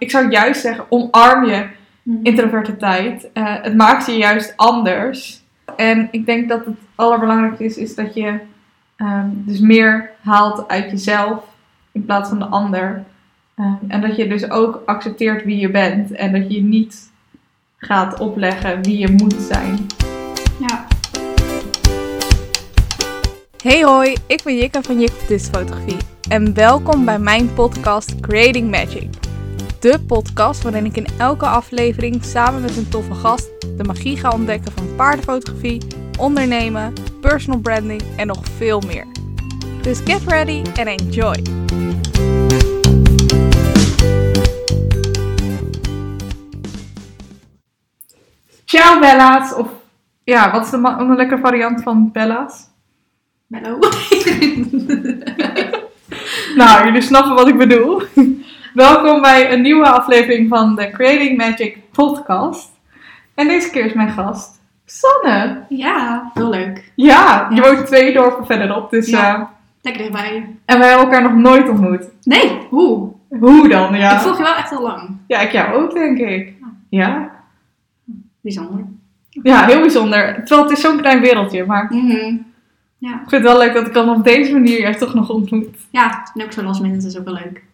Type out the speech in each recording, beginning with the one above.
ik zou juist zeggen, omarm je Mhm. introverte tijd. Eh, het maakt je juist anders. En ik denk dat het allerbelangrijkste is, is dat je ehm, dus meer haalt uit jezelf in plaats van de ander. Ehm, en dat je dus ook accepteert wie je bent. En dat je niet gaat opleggen wie je moet zijn. Ja. Hey hoi, ik ben Jikke van Jik Fotografie en welkom bij mijn podcast Creating Magic. De podcast waarin ik in elke aflevering samen met een toffe gast de magie ga ontdekken van paardenfotografie, ondernemen, personal branding en nog veel meer. Dus get ready and enjoy! Ciao Bella's. Of ja, wat is de een lekkere variant van Bella's? Mello. Nou, jullie snappen wat ik bedoel. Welkom bij een nieuwe aflevering van de Creating Magic podcast. En deze keer is mijn gast Sanne. ja, heel leuk. Ja, je Ja. woont twee dorpen verderop. Dus, Ja. eh, Lekker dichtbij. en wij hebben elkaar nog nooit ontmoet. Nee, hoe? Hoe dan? Ja, Ik volg je wel echt al lang. ja ik jou ook, denk ik. Ja, Bijzonder. ja heel bijzonder. Terwijl het is zo'n klein wereldje. Maar Mhm. Ja. ik vind het wel leuk dat ik dan op deze manier je toch nog ontmoet. Ja, en ook zo last minute is ook wel leuk.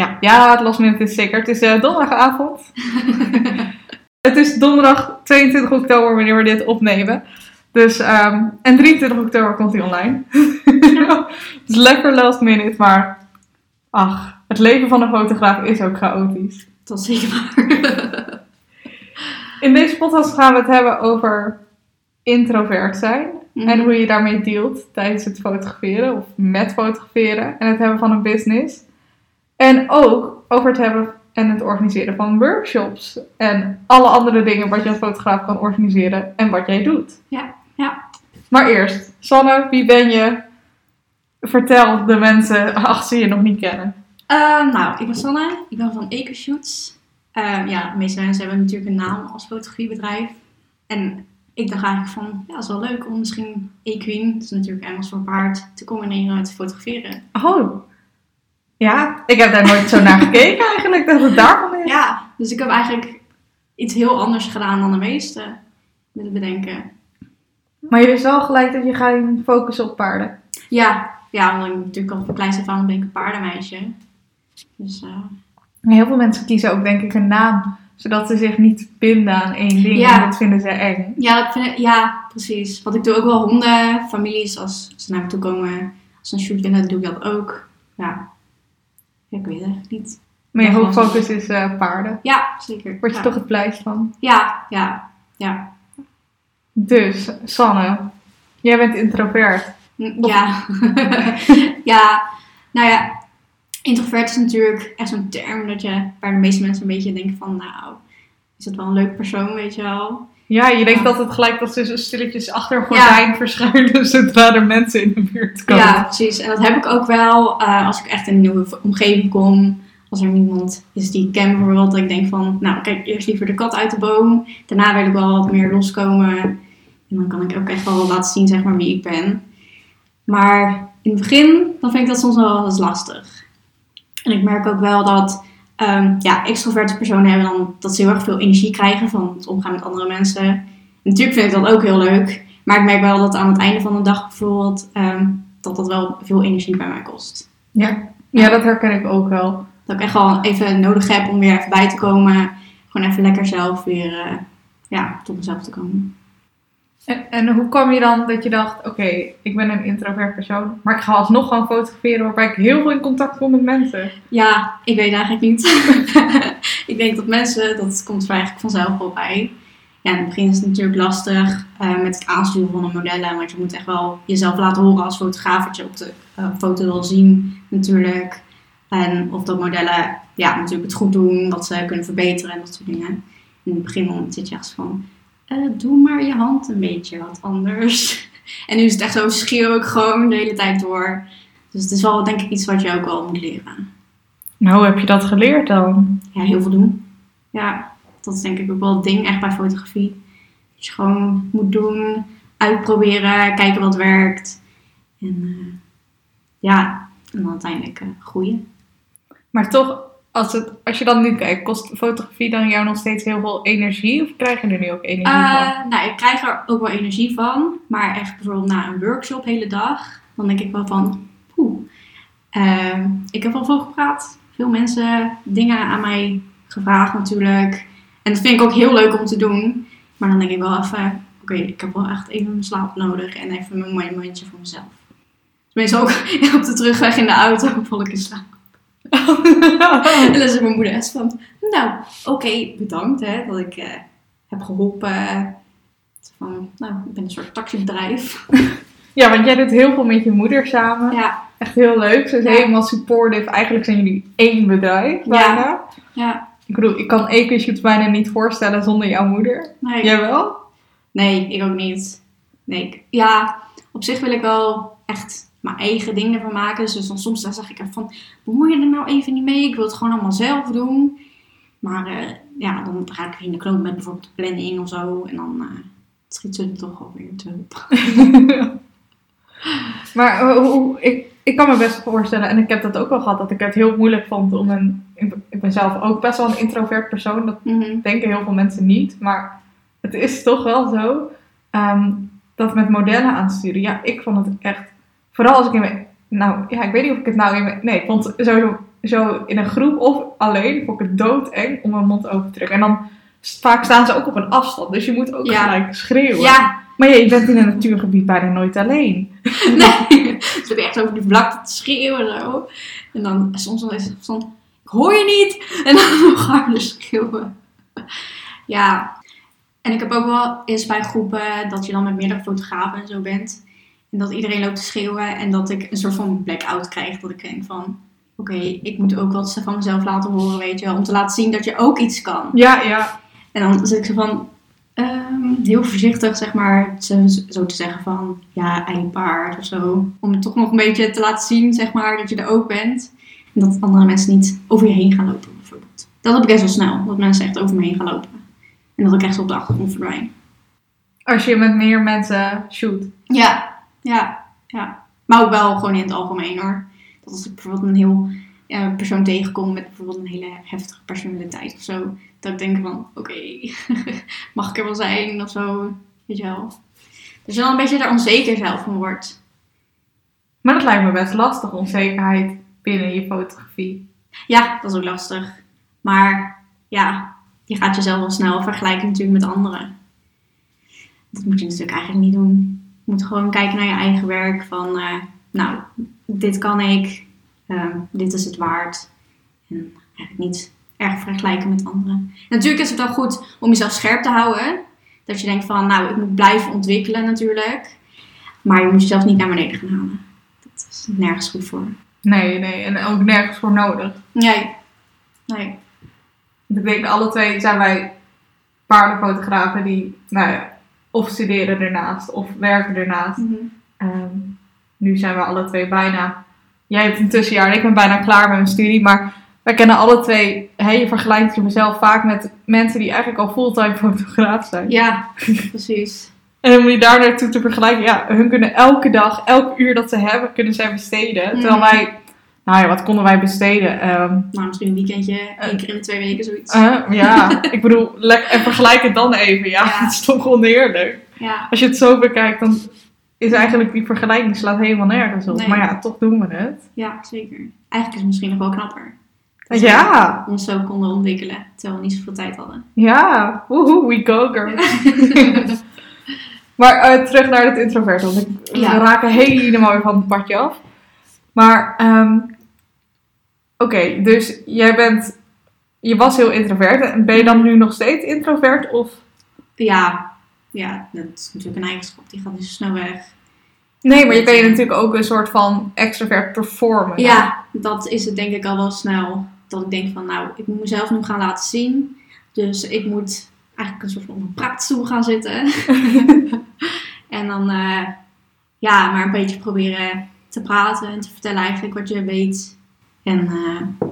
Ja, ja het last minute is zeker. Het is eh, donderdagavond. Het is donderdag 22 oktober wanneer we dit opnemen. Dus, ehm, en 23 oktober komt hij online. het is lekker last minute, maar ach, het leven van een fotograaf is ook chaotisch. Dat is zeker. In deze podcast gaan we het hebben over introvert zijn. Mhm. En hoe je daarmee dealt tijdens het fotograferen of met fotograferen en het hebben van een business. En ook over het hebben en het organiseren van workshops. En alle andere dingen wat je als fotograaf kan organiseren en wat jij doet. Ja, ja. Maar eerst, Sanne, wie ben je? Vertel de mensen ach ze je nog niet kennen. Ehm, nou, ik ben Sanne. Ik ben van Ecoshoots. Ehm ja, de meeste mensen hebben natuurlijk een naam als fotografiebedrijf. En ik dacht eigenlijk van, ja, het is wel leuk om misschien equine, dat is natuurlijk Engels voor paard, te combineren met fotograferen. Oh, ja, ik heb daar nooit zo naar gekeken eigenlijk dat het daarvan is. Ja, dus ik heb eigenlijk iets heel anders gedaan dan de meesten met het bedenken. Maar je wist wel gelijk dat je gaat focussen op paarden. Ja, ja, omdat ik natuurlijk al van kleins af aan ben ik een paardenmeisje. Dus eh, Heel veel mensen kiezen ook denk ik een naam, zodat ze zich niet binden aan één ding. Ja. En dat vinden ze eng. ja, dat vind ik, ja, precies. Want ik doe ook wel honden, families, als ze naar me toe komen, als ze een shoot willen, doe ik dat ook. Ja, ja ik weet het eigenlijk niet. Maar je hoofdfocus is eh, paarden. Ja, zeker. Word je ja. toch het blijst van. Ja, ja, ja. Dus, Sanne, jij bent introvert. Mm, Ja. ja, nou ja, introvert is natuurlijk echt zo'n term dat je, waar de meeste mensen een beetje denken van, nou, is dat wel een leuk persoon, weet je wel? Ja, je denkt het gelijk dat ze zo stilletjes achter een Ja. gordijn verschuilen zodra er mensen in de buurt komen. Ja, precies. En dat heb ik ook wel eh, als ik echt in een nieuwe omgeving kom. Als er niemand is die ik ken bijvoorbeeld, dat ik denk van, nou, kijk eerst liever de kat uit de boom. Daarna wil ik wel wat meer loskomen. En dan kan ik ook echt wel laten zien, zeg maar, wie ik ben. Maar in het begin, dan vind ik dat soms wel eens lastig. En ik merk ook wel dat, ehm, ja, extroverte personen hebben dan dat ze heel erg veel energie krijgen van het omgaan met andere mensen. En natuurlijk vind ik dat ook heel leuk. Maar ik merk wel dat aan het einde van de dag bijvoorbeeld, ehm, dat dat wel veel energie bij mij kost. Ja. ja, dat herken ik ook wel. Dat ik echt wel even nodig heb om weer even bij te komen. Gewoon even lekker zelf weer eh, ja, tot mezelf te komen. En, en hoe kwam je dan dat je dacht, oké, ik ben een introvert persoon, maar ik ga alsnog gewoon fotograferen waarbij ik heel veel in contact kom met mensen? Ja, ik weet eigenlijk niet. ik denk dat mensen, dat komt er eigenlijk vanzelf wel bij. Ja, in het begin is het natuurlijk lastig eh, met het aansturen van de modellen. Want je moet echt wel jezelf laten horen als fotograaf wat je op de eh, foto wil zien natuurlijk. En of dat modellen ja, natuurlijk het goed doen, wat ze kunnen verbeteren en dat soort dingen. In het begin zit je echt van, eh, doe maar je hand een beetje wat anders. En nu is het echt zo, schreeuw ik gewoon de hele tijd door. Dus het is wel denk ik iets wat je ook wel moet leren. Nou, hoe heb je dat geleerd dan? Ja, heel veel doen. Ja, dat is denk ik ook wel het ding echt bij fotografie. Dat je gewoon moet doen, uitproberen, kijken wat werkt. En eh, ja, en dan uiteindelijk eh, groeien. Maar toch als, het, als je dan nu kijkt, kost fotografie dan jou nog steeds heel veel energie? Of krijg je er nu ook energie van? Eh, nou, ik krijg er ook wel energie van. Maar echt bijvoorbeeld na een workshop hele dag, dan denk ik wel van, poeh. Eh, ik heb wel veel gepraat. Veel mensen dingen aan mij gevraagd natuurlijk. En dat vind ik ook heel leuk om te doen. Maar dan denk ik wel even, oké, ik heb wel echt even mijn slaap nodig. En even mijn momentje voor mezelf. Tenminste ook op de terugweg in de auto val ik in slaap. En dan zegt mijn moeder echt van, nou, oké, bedankt hè, dat ik eh, heb geholpen. Van, nou, ik ben een soort taxibedrijf. ja, want jij doet heel veel met je moeder samen. Ja, Echt heel leuk. Ze is Ja. helemaal supportive. Eigenlijk zijn jullie één bedrijf bijna. ja, Ik bedoel, ik kan Ecoshoots bijna niet voorstellen zonder jouw moeder. Nee. Jij wel? Nee, ik ook niet. Nee, ik- ja, op zich wil ik wel echt mijn eigen dingen ervan maken. Dus dan soms dan zeg ik van, bemoei je er nou even niet mee? Ik wil het gewoon allemaal zelf doen. Maar eh, ja, dan raak ik in de knoop met bijvoorbeeld de planning of zo. En dan eh schiet ze er toch alweer te hulp. Maar eh, hoe, ik, ik kan me best voorstellen, en ik heb dat ook wel gehad, dat ik het heel moeilijk vond om een... Ik, ik ben zelf ook best wel een introvert persoon, dat Mhm. denken heel veel mensen niet. Maar het is toch wel zo, ehm, dat met modellen aansturen, ja, ik vond het echt... Vooral als ik in mijn... Nou, ja, ik weet niet of ik het nou in mijn... Nee, ik vond sowieso zo in een groep of alleen, vond ik het doodeng om mijn mond open te trekken. En dan vaak staan ze ook op een afstand, dus je moet ook Ja. gelijk schreeuwen. Ja, Maar ja, je bent in een natuurgebied bijna nooit alleen. nee. Ze hebben echt over die vlakte te schreeuwen en zo. En dan soms dan is het van, ik hoor je niet. En dan nog harder schreeuwen. Ja. En ik heb ook wel eens bij groepen dat je dan met meerdere fotografen en zo bent. En dat iedereen loopt te schreeuwen. En dat ik een soort van blackout krijg. Dat ik denk van, oké, ik moet ook wat van mezelf laten horen, weet je wel. Om te laten zien dat je ook iets kan. Ja, ja. En dan zit ik zo van, ehm, heel voorzichtig zeg maar, zo, zo te zeggen van, ja, eindpaard of zo. Om het toch nog een beetje te laten zien, zeg maar, dat je er ook bent. En dat andere mensen niet over je heen gaan lopen, bijvoorbeeld. Dat heb ik best wel snel, dat mensen echt over me heen gaan lopen. En dat ik echt op de achtergrond verdwijn. Als je met meer mensen shoot. Ja, ja, ja. Maar ook wel gewoon in het algemeen hoor. Dat als ik bijvoorbeeld een heel ja, persoon tegenkom met bijvoorbeeld een hele heftige personaliteit of zo. Dat ik denk van, oké, mag ik er wel zijn of zo. Weet je wel. Dus je dan een beetje er onzeker zelf van wordt. Maar dat lijkt me best lastig, onzekerheid binnen je fotografie. Ja, dat is ook lastig. Maar ja, je gaat jezelf wel snel vergelijken natuurlijk met anderen. Dat moet je natuurlijk eigenlijk niet doen. Je moet gewoon kijken naar je eigen werk. Van, eh, nou, dit kan ik. ehm, dit is het waard. En eigenlijk niet erg vergelijken met anderen. Natuurlijk is het wel goed om jezelf scherp te houden. Dat je denkt van, nou, ik moet blijven ontwikkelen natuurlijk. Maar je moet jezelf niet naar beneden gaan halen. Dat is nergens goed voor. Nee, nee. En ook nergens voor nodig. Nee. Nee. Ik denk, alle twee zijn wij paardenfotografen die, nou ja, of studeren ernaast of werken ernaast. Mhm. Ehm, nu zijn we alle twee bijna. Jij hebt een tussenjaar en ik ben bijna klaar met mijn studie. Maar wij kennen alle twee. Hè, je vergelijkt jezelf vaak met mensen die eigenlijk al fulltime fotograaf zijn. Ja, precies. En moet je daar naartoe te vergelijken. Ja, hun kunnen elke dag, elk uur dat ze hebben, kunnen zij besteden. Terwijl Mhm. wij, nou ja, wat konden wij besteden? Ehm, Nou, misschien een weekendje, één keer in de twee weken, zoiets. eh, ja, ik bedoel, en vergelijk het dan even. Ja, Ja. het is toch oneerlijk. ja, Als je het zo bekijkt, dan is eigenlijk die vergelijking slaat helemaal nergens op. Nee. Maar ja, toch doen we het. ja, zeker. Eigenlijk is het misschien nog wel knapper. Dat Ja, we ons zo konden ontwikkelen, terwijl we niet zoveel tijd hadden. ja, woehoe, we go girls. maar eh, terug naar het introvert, want ik, Ja. we raken helemaal weer van het padje af. Maar, ehm, oké, dus jij bent, je was heel introvert. En ben je dan nu nog steeds introvert? Of? Ja, ja, dat is natuurlijk een eigenschap, die gaat niet zo snel weg. Nee, maar je kan je natuurlijk ook een soort van extrovert performen. Ja, dat is het denk ik al wel snel. Dat ik denk van, nou, ik moet mezelf nu gaan laten zien. Dus ik moet eigenlijk een soort van op een praatstoel gaan zitten. en dan, eh, ja, maar een beetje proberen te praten en te vertellen eigenlijk wat je weet. En eh,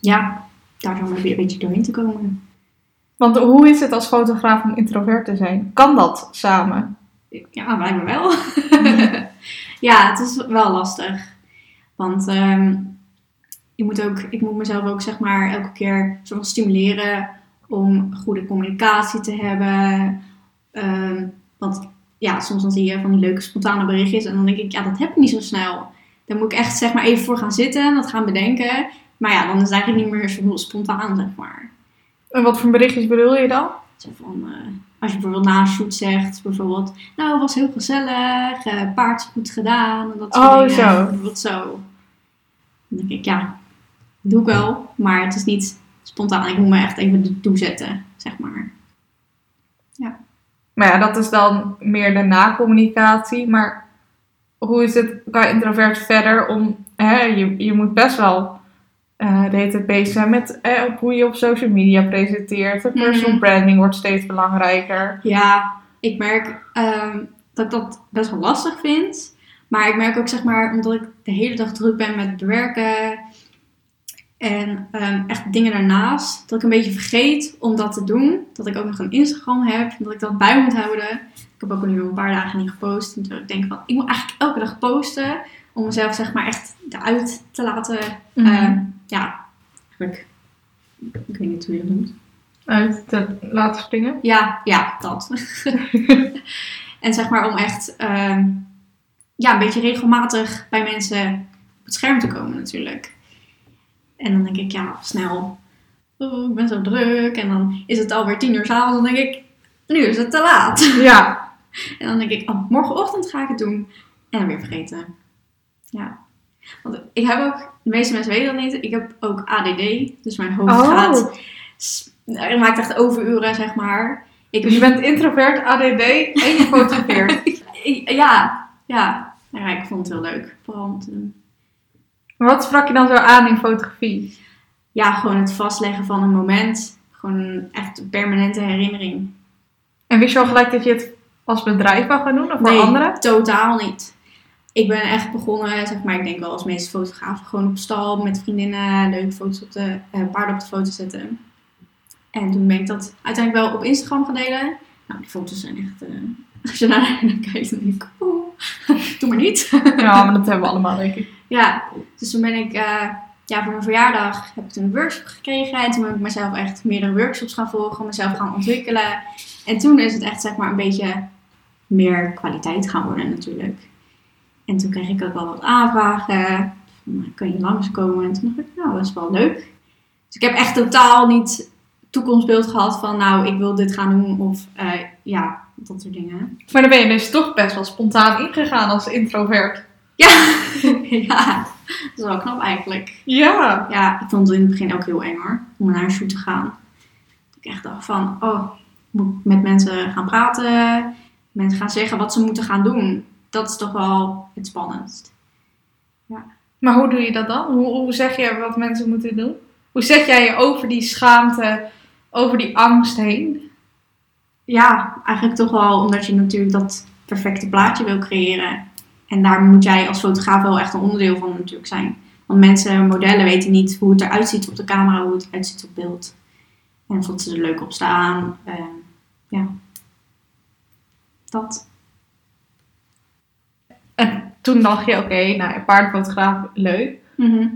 ja, daar dan weer een beetje doorheen te komen. Want hoe is het als fotograaf om introvert te zijn? Kan dat samen? Ja, blijkbaar wel. ja, het is wel lastig. Want ehm, je moet ook, ik moet mezelf ook zeg maar elke keer soort van stimuleren om goede communicatie te hebben. Ehm, want ja, soms dan zie je van die leuke spontane berichtjes en dan denk ik, ja, dat heb ik niet zo snel. Daar moet ik echt zeg maar even voor gaan zitten en dat gaan bedenken. Maar ja, dan is het eigenlijk niet meer zo spontaan, zeg maar. En wat voor berichtjes bedoel je dan? Zo van, eh, als je bijvoorbeeld na een shoot zegt, bijvoorbeeld, nou, het was heel gezellig, eh paard goed gedaan. En dat soort Oh, dingen. zo. Bijvoorbeeld zo. Dan denk ik, ja, doe ik wel, maar het is niet spontaan. Ik moet me echt even ertoe zetten, zeg maar. Maar ja, dat is dan meer de na-communicatie. Maar hoe is het qua introvert verder om... Hè, je, je moet best wel eh de hele tijd bezig zijn met eh, hoe je op social media presenteert. De personal Mhm. branding wordt steeds belangrijker. Ja, ik merk ehm, dat ik dat best wel lastig vind. Maar ik merk ook, zeg maar, omdat ik de hele dag druk ben met werken en ehm, echt dingen daarnaast, dat ik een beetje vergeet om dat te doen. Dat ik ook nog een Instagram heb, dat ik dat bij moet houden. Ik heb ook nu een paar dagen niet gepost. En terwijl ik denk van, ik moet eigenlijk elke dag posten om mezelf, zeg maar, echt eruit te laten. Ehm, ja, eigenlijk, ik weet niet hoe je dat noemt. Uit te laten springen. Ja, ja, dat. en zeg maar om echt ehm, ja, een beetje regelmatig bij mensen op het scherm te komen natuurlijk. En dan denk ik, ja, snel. Oh, ik ben zo druk. En dan is het alweer tien uur s'avonds. Dan denk ik, nu is het te laat. Ja, En dan denk ik, oh, morgenochtend ga ik het doen. En dan weer vergeten. Ja. Want ik heb ook, de meeste mensen weten dat niet, ik heb ook ADD. Dus mijn hoofd Oh. gaat, het maakt echt overuren, zeg maar. Ik, dus je bent introvert, ADD en je fotografeert. ja, ja. ja, ik vond het heel leuk. Vooral om te doen. Maar wat sprak je dan zo aan in fotografie? Ja, gewoon het vastleggen van een moment. Gewoon echt een permanente herinnering. En wist je al gelijk dat je het als bedrijf wou gaan doen of voor Nee, anderen? totaal niet. Ik ben echt begonnen, zeg maar, ik denk wel als meeste fotografen, gewoon op stal met vriendinnen leuke foto's op de, eh, paarden op de foto zetten. En toen ben ik dat uiteindelijk wel op Instagram gaan delen. Nou, die foto's zijn echt, eh, als je naar kijkt, dan denk ik, oh, doe maar niet. Ja, maar dat hebben we allemaal, denk ik. Ja, dus toen ben ik, eh, ja, voor mijn verjaardag heb ik toen een workshop gekregen. En toen heb ik mezelf echt meerdere workshops gaan volgen, mezelf gaan ontwikkelen. En toen is het echt, zeg maar, een beetje meer kwaliteit gaan worden natuurlijk. En toen kreeg ik ook wel wat aanvragen. Van, "Nou, Kun je langskomen? En toen dacht ik, nou, dat is wel leuk. Dus ik heb echt totaal niet toekomstbeeld gehad van, nou, ik wil dit gaan doen. Of, eh, ja, dat soort dingen. Maar dan ben je dus toch best wel spontaan ingegaan als introvert. Ja, ja, dat is wel knap eigenlijk. Ja. Ja, ik vond het in het begin ook heel eng hoor, om naar een shoot te gaan. Ik echt dacht van, oh, ik moet met mensen gaan praten. Mensen gaan zeggen wat ze moeten gaan doen. Dat is toch wel het spannendst. Maar hoe doe je dat dan? Hoe, hoe zeg je wat mensen moeten doen? Hoe zet jij je over die schaamte, over die angst heen? Ja, eigenlijk toch wel omdat je natuurlijk dat perfecte plaatje wil creëren. En daar moet jij als fotograaf wel echt een onderdeel van natuurlijk zijn. Want mensen, modellen weten niet hoe het eruit ziet op de camera, hoe het eruit ziet op beeld. En dat ze er leuk op staan. eh, ja. Dat. En toen dacht je, oké, nou, paardenfotograaf, leuk. Mhm.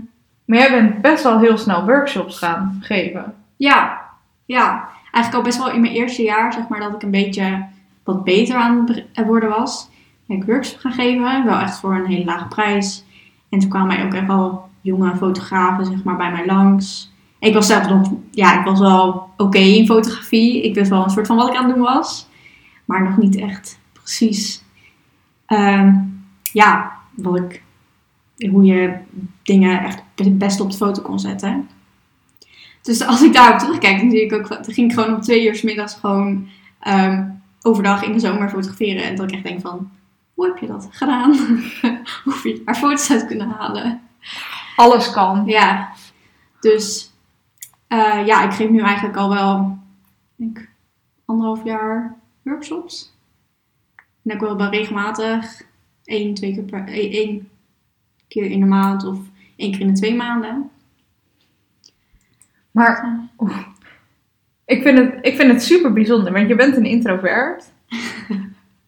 Maar jij bent best wel heel snel workshops gaan geven. Ja, ja. Eigenlijk al best wel in mijn eerste jaar, zeg maar, dat ik een beetje wat beter aan het worden was. Ben ik workshops gaan geven, wel echt voor een hele lage prijs. En toen kwamen mij ook echt wel jonge fotografen, zeg maar, bij mij langs. Ik was zelf nog, ja, ik was wel oké in fotografie. Ik wist wel een soort van wat ik aan het doen was. Maar nog niet echt precies, ehm, ja, wat ik, hoe je dingen echt het beste op de foto kon zetten. Dus als ik daarop terugkijk, dan zie ik ook, dan ging ik gewoon om twee uur 's middags gewoon ehm, overdag in de zomer fotograferen. En dat ik echt denk van, hoe heb je dat gedaan? hoe heb je daar foto's uit kunnen halen? Alles kan. Ja, dus eh, ja, ik geef nu eigenlijk al wel, denk, anderhalf jaar workshops. En ook wel bij regelmatig, één, twee keer per, één, keer in de maand of één keer in de twee maanden. Maar ik, vind het, ik vind het super bijzonder, want je bent een introvert.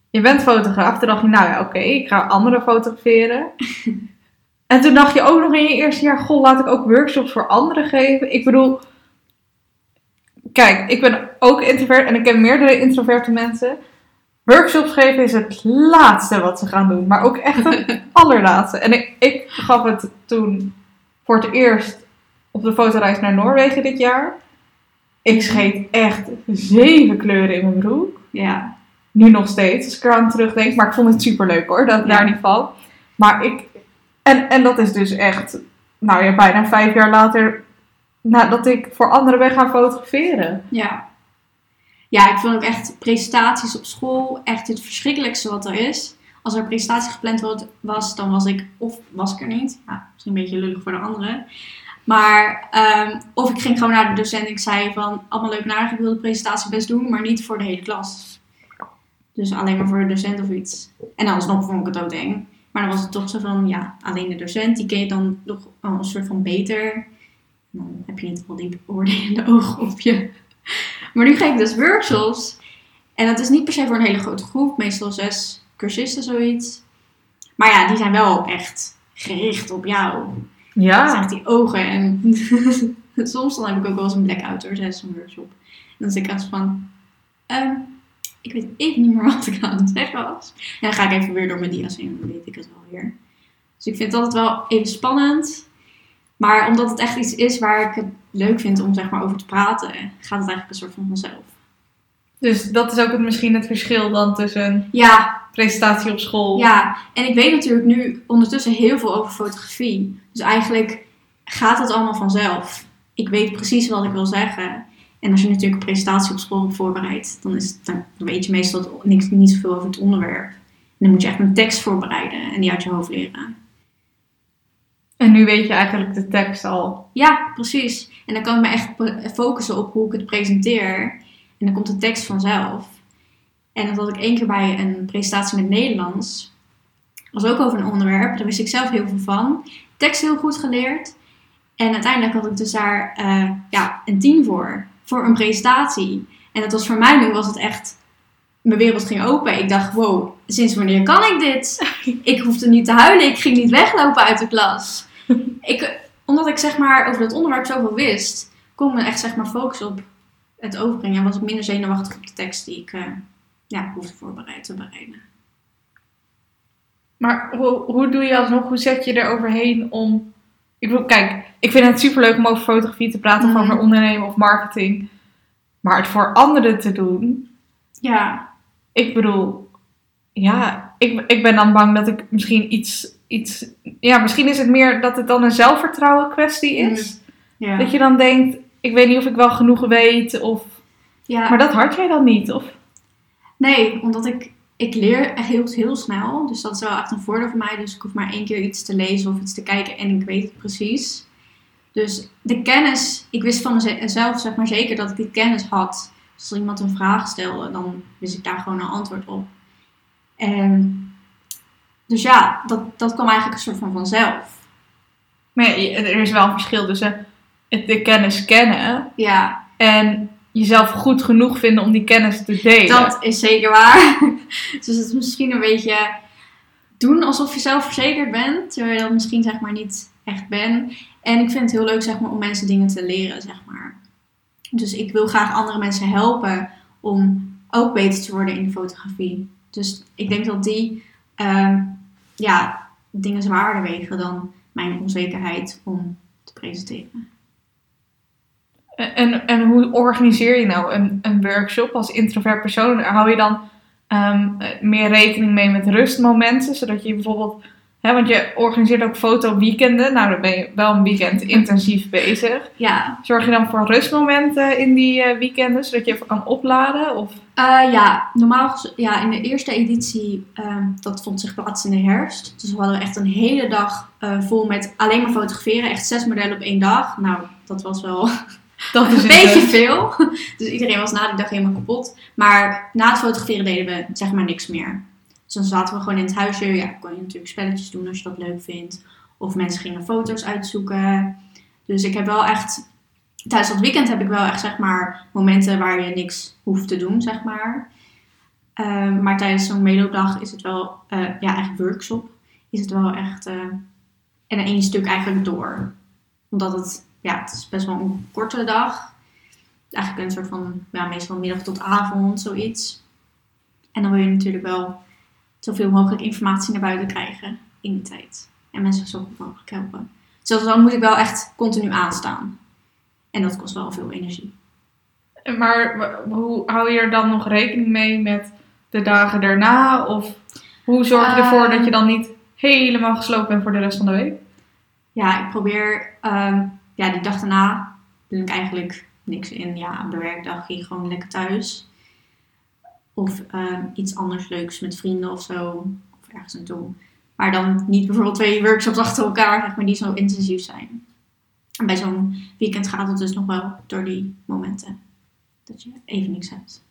Je bent fotograaf. Toen dacht je, nou ja, oké, ik ga anderen fotograferen. En toen dacht je ook nog in je eerste jaar, goh, laat ik ook workshops voor anderen geven. Ik bedoel, kijk, ik ben ook introvert en ik ken meerdere introverte mensen. Workshops geven is het laatste wat ze gaan doen, maar ook echt het allerlaatste. En ik, ik gaf het toen voor het eerst op de fotoreis naar Noorwegen dit jaar. Ik scheet echt zeven kleuren in mijn broek. Ja. Nu nog steeds, als ik eraan terugdenk. Maar ik vond het super leuk hoor, dat Ja. daar niet van. Maar ik. En, en dat is dus echt. Nou ja, bijna vijf jaar later. Nadat ik voor anderen ben gaan fotograferen. Ja. Ja, ik vond ook echt presentaties op school echt het verschrikkelijkste wat er is. Als er presentatie gepland was, dan was ik of was ik er niet. Ja, misschien een beetje lullig voor de anderen. Maar, ehm, of ik ging gewoon naar de docent en ik zei van, allemaal leuk naar, ik wil de presentatie best doen, maar niet voor de hele klas. Dus alleen maar voor de docent of iets. En alsnog vond ik het ook eng. Maar dan was het toch zo van, ja, alleen de docent, die ken je dan nog een soort van beter. Dan heb je niet al die oordelende ogen op je. Maar nu ga ik dus workshops. En dat is niet per se voor een hele grote groep, meestal zes cursisten zoiets. Maar ja, die zijn wel echt gericht op jou. Dat Ja. zijn echt die ogen. En soms dan heb ik ook wel eens een blackout hoor, tijdens een workshop. En dan zit ik echt van, ehm, ik weet even niet meer wat ik aan het zeggen was. En dan ga ik even weer door mijn dia's heen, dan weet ik het wel weer. Dus ik vind het altijd wel even spannend. Maar omdat het echt iets is waar ik het leuk vind om zeg maar over te praten, gaat het eigenlijk een soort van vanzelf. Dus dat is ook het, misschien het verschil dan tussen Ja, presentatie op school. Ja, en ik weet natuurlijk nu ondertussen heel veel over fotografie. Dus eigenlijk gaat het allemaal vanzelf. Ik weet precies wat ik wil zeggen. En als je natuurlijk een presentatie op school voorbereidt, dan, is het, dan weet je meestal niks, niet zoveel over het onderwerp. En dan moet je echt een tekst voorbereiden en die uit je hoofd leren. En nu weet je eigenlijk de tekst al. Ja, precies. En dan kan ik me echt focussen op hoe ik het presenteer. En dan komt de tekst vanzelf. En dat had ik één keer bij een presentatie met Nederlands. was ook over een onderwerp. Daar wist ik zelf heel veel van. Tekst heel goed geleerd. En uiteindelijk had ik dus daar eh, ja, een team voor. Voor een presentatie. En dat was voor mij nu was het echt... Mijn wereld ging open. Ik dacht, wow, sinds wanneer kan ik dit? Ik hoefde niet te huilen. Ik ging niet weglopen uit de klas. Ik, omdat ik zeg maar over dat onderwerp zoveel wist, kon ik me echt zeg maar focussen op het overbrengen. En was ik minder zenuwachtig op de tekst die ik eh, ja, hoefde voorbereid te bereiden. Maar hoe, hoe doe je alsnog, hoe zet je er overheen om... Ik bedoel, kijk, ik vind het superleuk om over fotografie te praten, of Mhm. over ondernemen of marketing. Maar het voor anderen te doen, Ja, ik bedoel, ja, ik, ik ben dan bang dat ik misschien iets, iets... Ja, misschien is het meer dat het dan een zelfvertrouwen kwestie is. ja. Dat je dan denkt, ik weet niet of ik wel genoeg weet, of... ja. Maar dat had jij dan niet, of... Nee, omdat ik, ik leer echt heel, heel snel. Dus dat is wel echt een voordeel voor mij. Dus ik hoef maar één keer iets te lezen of iets te kijken en ik weet het precies. Dus de kennis, ik wist van mezelf zeg maar zeker dat ik die kennis had. Dus als iemand een vraag stelde, dan wist ik daar gewoon een antwoord op. En dus ja, dat, dat kwam eigenlijk een soort van vanzelf. Maar ja, er is wel een verschil tussen de kennis kennen Ja, en jezelf goed genoeg vinden om die kennis te delen. dat is zeker waar. dus het is misschien een beetje doen alsof je zelfverzekerd bent, terwijl je dat misschien zeg maar niet echt bent. En ik vind het heel leuk zeg maar om mensen dingen te leren, zeg maar. Dus ik wil graag andere mensen helpen om ook beter te worden in de fotografie. Dus ik denk dat die ehm, ja, dingen zwaarder wegen dan mijn onzekerheid om te presenteren. En, en hoe organiseer je nou een, een workshop als introvert persoon? Hou je dan ehm, meer rekening mee met rustmomenten, zodat je bijvoorbeeld... Hè, want je organiseert ook fotoweekenden. Nou, dan ben je wel een weekend intensief bezig. Ja, Zorg je dan voor rustmomenten in die eh, weekenden, zodat je even kan opladen? Of... Eh, ja, normaal ja, in de eerste editie, ehm, dat vond zich plaats in de herfst. Dus we hadden echt een hele dag eh, vol met alleen maar fotograferen. Echt zes modellen op één dag. Nou, dat was wel Dat is een beetje veel. Dus iedereen was na die dag helemaal kapot. Maar na het fotograferen deden we zeg maar niks meer. Dus dan zaten we gewoon in het huisje. Ja, kon je natuurlijk spelletjes doen als je dat leuk vindt. Of mensen gingen foto's uitzoeken. Dus ik heb wel echt... Tijdens dat weekend heb ik wel echt zeg maar momenten waar je niks hoeft te doen, zeg maar. Ehm, maar tijdens zo'n meeloopdag is het wel... eh, ja, eigenlijk workshop. Is het wel echt... eh, en één stuk eigenlijk door. Omdat het, ja, het is best wel een korte dag. Eigenlijk een soort van, ja, meestal middag tot avond, zoiets. En dan wil je natuurlijk wel zoveel mogelijk informatie naar buiten krijgen in die tijd. En mensen zo goed mogelijk helpen. Dus dan moet ik wel echt continu aanstaan. En dat kost wel veel energie. Maar hoe hou je er dan nog rekening mee met de dagen daarna? Of hoe zorg je ervoor Ehm. dat je dan niet helemaal gesloopt bent voor de rest van de week? Ja, ik probeer, ehm, ja, die dag daarna doe ik eigenlijk niks in. Ja, op de werkdag ging ik gewoon lekker thuis. Of ehm, iets anders leuks met vrienden of zo. Of ergens naartoe. Maar dan niet bijvoorbeeld twee workshops achter elkaar, zeg maar, die zo intensief zijn. En bij zo'n weekend gaat het dus nog wel door die momenten. Dat je even niks hebt.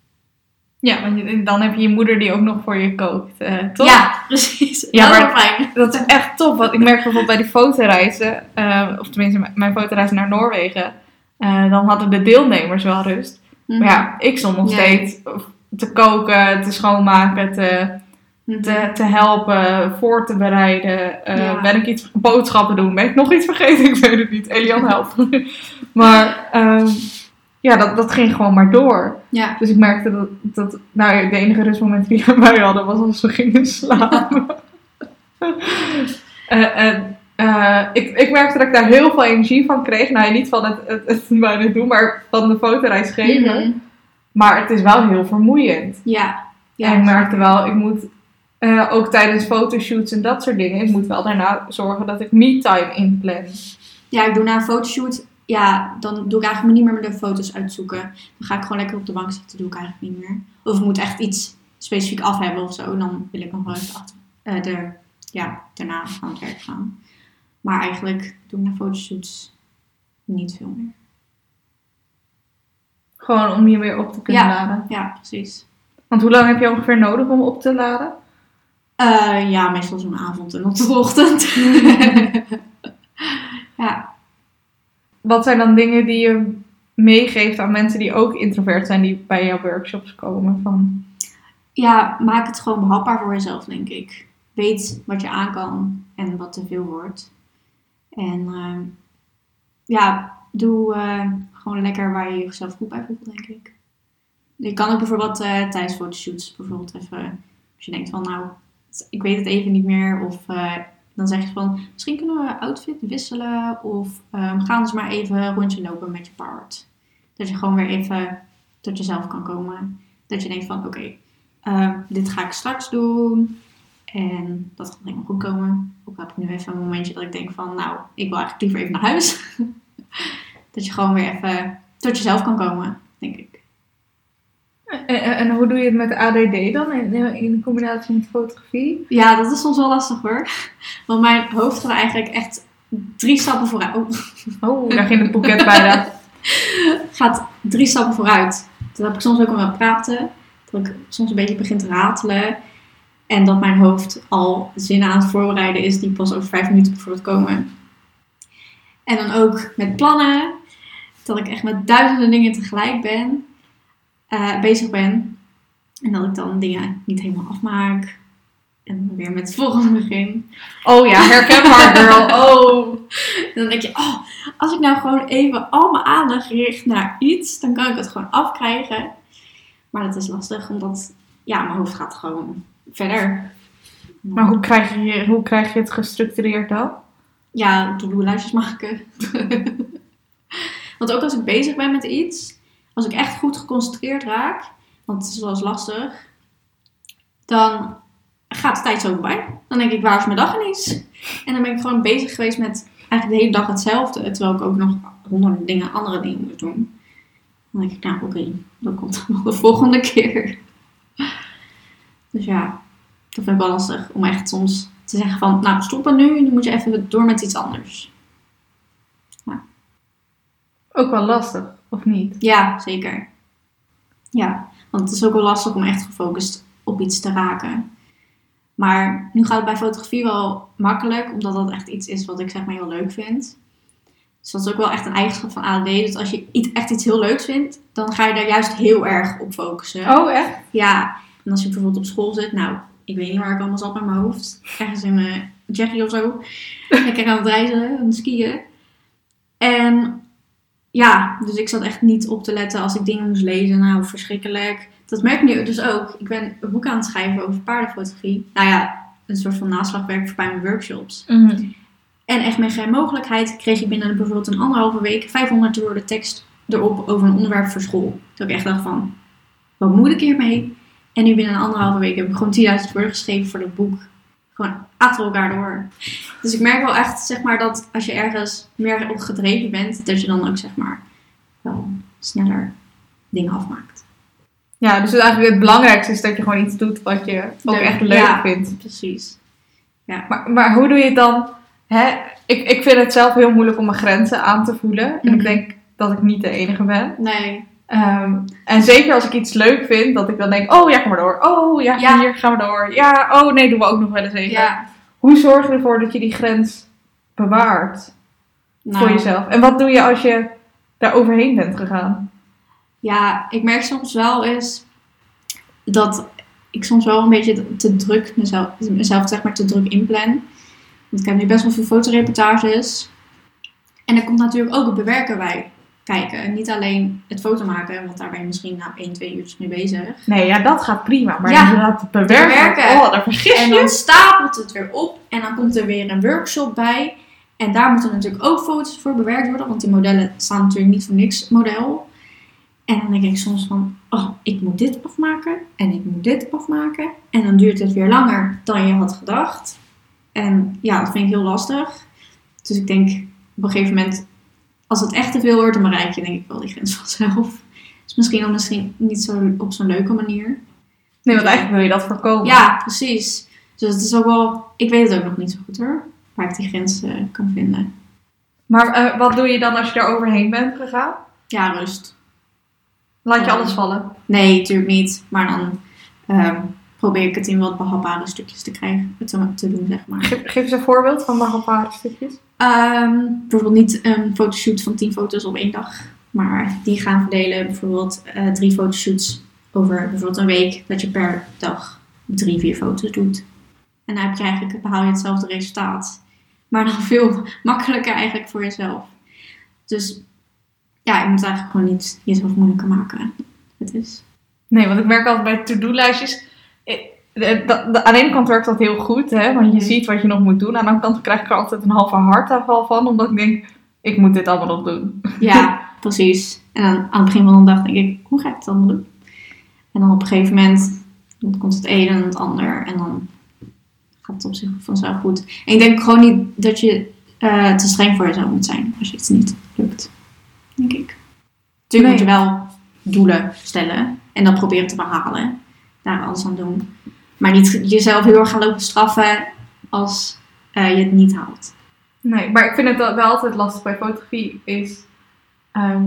Ja, want dan heb je je moeder die ook nog voor je kookt, eh, toch? Ja, precies. Ja, dat maar- fijn. Dat is echt top. Want ik merk bijvoorbeeld bij die fotoreizen, eh, of tenminste mijn fotoreis naar Noorwegen, eh, dan hadden de deelnemers wel rust. Maar ja, ik stond nog Ja. steeds te koken, te schoonmaken, te, Mhm. te, te helpen, voor te bereiden. Eh, Ja. Ben ik iets boodschappen doen? Ben ik nog iets vergeten? Ik weet het niet. Elian helpt. maar ehm, ja, dat, dat ging gewoon maar door. Ja, Dus ik merkte dat, dat nou, de enige rustmoment die wij hadden was als we gingen slapen. En, eh, ik, ik merkte dat ik daar heel veel energie van kreeg. Nou, niet van het, het, het bijna doen, maar van de fotoreis geven. Mhm. Maar het is wel heel vermoeiend. ja. ja. en ik merkte wel, ik moet eh, ook tijdens fotoshoots en dat soort dingen, ik moet wel daarna zorgen dat ik me-time inplan. Ja, ik doe na een fotoshoot. Ja, dan doe ik eigenlijk niet meer de foto's uitzoeken. Dan ga ik gewoon lekker op de bank zitten. doe ik eigenlijk niet meer. Of ik moet echt iets specifiek af hebben of zo. Dan wil ik nog wel even achter, eh, de, ja, daarna aan het werk gaan. Maar eigenlijk doe ik na fotoshoots niet veel meer. Gewoon om je weer op te kunnen Ja. laden. Ja, precies. Want hoe lang heb je ongeveer nodig om op te laden? Eh, ja, meestal zo'n avond en op de ochtend. ja. Wat zijn dan dingen die je meegeeft aan mensen die ook introvert zijn, die bij jouw workshops komen? Van, ja, maak het gewoon behapbaar voor jezelf, denk ik. Weet wat je aan kan en wat te veel wordt. En ehm, ja, doe eh, gewoon lekker waar je jezelf goed bij voelt, denk ik. Je kan ook bijvoorbeeld eh, tijdens fotoshoots bijvoorbeeld even, als je denkt van nou, ik weet het even niet meer. Of eh, dan zeg je van, misschien kunnen we outfit wisselen. Of ehm, gaan eens maar even rondje lopen met je paard. Dat je gewoon weer even tot jezelf kan komen. Dat je denkt van, oké, ehm, dit ga ik straks doen. En dat gaat helemaal goed komen. Ook heb ik nu even een momentje dat ik denk van, nou, ik wil eigenlijk liever even naar huis. dat je gewoon weer even tot jezelf kan komen, denk ik. en, en, hoe doe je het met ADD dan in, in combinatie met fotografie? Ja, dat is soms wel lastig hoor. Want mijn hoofd gaat eigenlijk echt drie stappen vooruit. Oh, Oh, daar ging het boeket bijna. gaat drie stappen vooruit. Dat heb ik soms ook al met praten. Dat ik soms een beetje begin te ratelen. En dat mijn hoofd al zinnen aan het voorbereiden is die pas over vijf minuten bijvoorbeeld komen. En dan ook met plannen. Dat ik echt met duizenden dingen tegelijk ben. eh, bezig ben. En dat ik dan dingen niet helemaal afmaak. En weer met het volgende begin. Oh ja, herkenbaar girl. Oh. En dan denk je, oh, als ik nou gewoon even al mijn aandacht richt naar iets, dan kan ik het gewoon afkrijgen. Maar dat is lastig, omdat ja, mijn hoofd gaat gewoon verder. Maar hoe krijg, je, hoe krijg je het gestructureerd dan? Ja, to-do-lijstjes maken. want ook als ik bezig ben met iets, als ik echt goed geconcentreerd raak, want het is wel eens lastig, dan gaat de tijd zo voorbij. Dan denk ik, waar is mijn dag ineens? En dan ben ik gewoon bezig geweest met eigenlijk de hele dag hetzelfde, terwijl ik ook nog honderden dingen, andere dingen moet doen. Dan denk ik, nou oké, dat komt wel de volgende keer. Dus ja, dat vind ik wel lastig om echt soms te zeggen van, nou stoppen nu, nu moet je even door met iets anders. Ook wel lastig, of niet? Ja, zeker. Ja, want het is ook wel lastig om echt gefocust op iets te raken. Maar nu gaat het bij fotografie wel makkelijk, omdat dat echt iets is wat ik zeg maar heel leuk vind. Dus dat is ook wel echt een eigenschap van ADD. Dus als je iets, echt iets heel leuks vindt, dan ga je daar juist heel erg op focussen. Oh, echt? Ja, en als je bijvoorbeeld op school zit, nou, ik weet niet waar ik allemaal zat met mijn hoofd. Ergens in uh, Tsjechië of zo. Lekker aan het reizen, aan het skiën. En ja, dus ik zat echt niet op te letten als ik dingen moest lezen. Nou, verschrikkelijk. Dat merk ik nu dus ook. Ik ben een boek aan het schrijven over paardenfotografie. Nou ja, een soort van naslagwerk voor bij mijn workshops. Mhm. En echt met geen mogelijkheid kreeg ik binnen bijvoorbeeld een anderhalve week 500 woorden tekst erop over een onderwerp voor school. Dat ik echt dacht van, wat moet ik hiermee? En nu binnen een anderhalve week heb ik gewoon 10.000 woorden geschreven voor dat boek. Gewoon achter elkaar door. Dus ik merk wel echt, zeg maar, dat als je ergens meer op gedreven bent, dat je dan ook, zeg maar, wel sneller dingen afmaakt. Ja, dus eigenlijk het belangrijkste is dat je gewoon iets doet wat je ook Leuk. echt leuk Ja. vindt. Precies. Maar, maar hoe doe je het dan? Hè? Ik, ik vind het zelf heel moeilijk om mijn grenzen aan te voelen. En Mhm. ik denk dat ik niet de enige ben. Nee. Ehm, en zeker als ik iets leuk vind, dat ik dan denk, oh ja, ga maar door. Oh ja, Ja. hier gaan we door. Ja, oh nee, doen we ook nog wel eens even. Ja. Hoe zorg je ervoor dat je die grens bewaart Nou, voor jezelf? En wat doe je als je daar overheen bent gegaan? Ja, ik merk soms wel eens dat ik soms wel een beetje te druk mezelf, mezelf zeg maar te druk inplan. Want ik heb nu best wel veel fotoreportages. En er komt natuurlijk ook het bewerken bij kijken. Niet alleen het foto maken, want daar ben je misschien na 1, 2 uur mee bezig. Nee, ja, dat gaat prima. Maar Ja, inderdaad, het bewerken. bewerken. Oh, daar vergis En je. dan stapelt het weer op en dan komt er weer een workshop bij. En daar moeten natuurlijk ook foto's voor bewerkt worden, want die modellen staan natuurlijk niet voor niks model. En dan denk ik soms van, oh, ik moet dit afmaken en ik moet dit afmaken. En dan duurt het weer langer dan je had gedacht. En ja, dat vind ik heel lastig. Dus ik denk op een gegeven moment, als het echt te veel wordt, dan bereik je denk ik wel die grens vanzelf. Dus misschien dan misschien niet zo op zo'n leuke manier. Nee, want eigenlijk wil je dat voorkomen. Ja, precies. Dus het is ook wel, ik weet het ook nog niet zo goed hoor, waar ik die grens kan vinden. Maar eh, wat doe je dan als je daar overheen bent gegaan? Ja, rust. Laat je alles vallen? Nee, natuurlijk niet. Maar dan ehm, probeer ik het in wat behapbare stukjes te krijgen, te, te doen, zeg maar. Geef, geef eens een voorbeeld van behapbare stukjes. Ehm, bijvoorbeeld niet een fotoshoot van 10 foto's op één dag. Maar die gaan verdelen, bijvoorbeeld eh, drie fotoshoots over bijvoorbeeld een week. Dat je per dag drie, vier foto's doet. En dan heb je eigenlijk, behaal je hetzelfde resultaat. Maar dan veel makkelijker eigenlijk voor jezelf. Dus ja, je moet eigenlijk gewoon niet jezelf moeilijker maken. Het is. Nee, want ik merk altijd bij to-do-lijstjes. De- Aan de ene kant werkt dat heel goed, hè, want je Mhm. ziet wat je nog moet doen. Aan de andere kant krijg ik er altijd een halve hartaanval van, omdat ik denk, ik moet dit allemaal nog doen. Ja, precies. En dan aan het begin van de dag denk ik, hoe ga ik het allemaal doen? En dan op een gegeven moment dan komt het een en het ander. En dan gaat het op zich vanzelf goed. En ik denk gewoon niet dat je eh, te streng voor jezelf moet zijn als je het niet lukt. Denk ik. Natuurlijk moet je wel doelen stellen. En dan proberen te behalen. Daar alles aan doen. Maar niet jezelf heel erg gaan lopen straffen als eh, je het niet haalt. Nee, maar ik vind het wel altijd lastig bij fotografie is... ehm,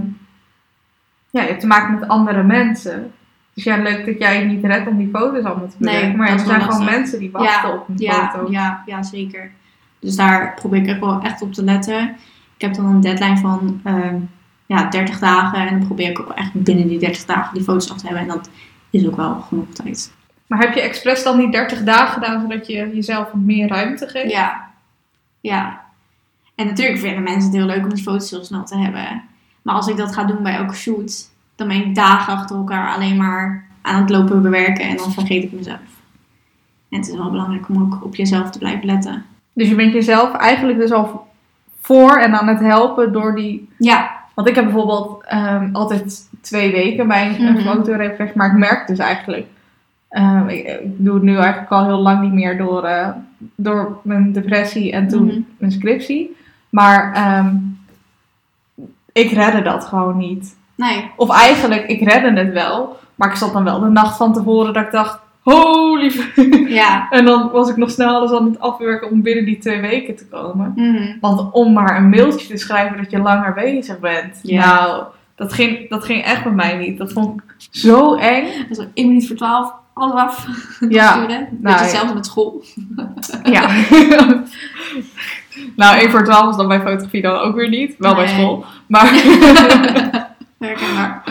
ja, je hebt te maken met andere mensen. Dus ja, leuk dat jij het niet redt om die foto's allemaal te Nee, bewerken. maar er zijn gewoon mensen die wachten op een ja, foto. Ja, ja, zeker. Dus daar probeer ik echt wel echt op te letten. Ik heb dan een deadline van ehm, ja, 30 dagen. En dan probeer ik ook echt binnen die 30 dagen die foto's af te hebben. En dat is ook wel genoeg tijd. Maar heb je expres dan die 30 dagen gedaan, zodat je jezelf meer ruimte geeft? Ja. Ja. En natuurlijk vinden mensen het heel leuk om die foto's heel snel te hebben. Maar als ik dat ga doen bij elke shoot, dan ben ik dagen achter elkaar alleen maar aan het lopen bewerken. En dan vergeet ik mezelf. En het is wel belangrijk om ook op jezelf te blijven letten. Dus je bent jezelf eigenlijk dus al voor en aan het helpen door die... Ja, Want ik heb bijvoorbeeld ehm, altijd twee weken bij een, een Mhm. fotoreflex, maar ik merk dus eigenlijk... ehm, ik, ik doe het nu eigenlijk al heel lang niet meer door, eh, door mijn depressie en toen Mhm. mijn scriptie. Maar ehm, ik redde dat gewoon niet. nee. Of eigenlijk, ik redde het wel. Maar ik zat dan wel de nacht van tevoren dat ik dacht... Holy... Ja. en dan was ik nog snel alles aan het afwerken om binnen die twee weken te komen. Mhm. Want om maar een mailtje te schrijven dat je langer bezig bent. Nou, dat ging, dat ging echt bij mij niet. Dat vond ik zo eng. Dus 1 minuut voor 12, alles af. Ja, nou, ja. hetzelfde met school. Ja. nou, 1 voor 12 is dan bij fotografie dan ook weer niet. Wel bij school. Maar Herkenbaar.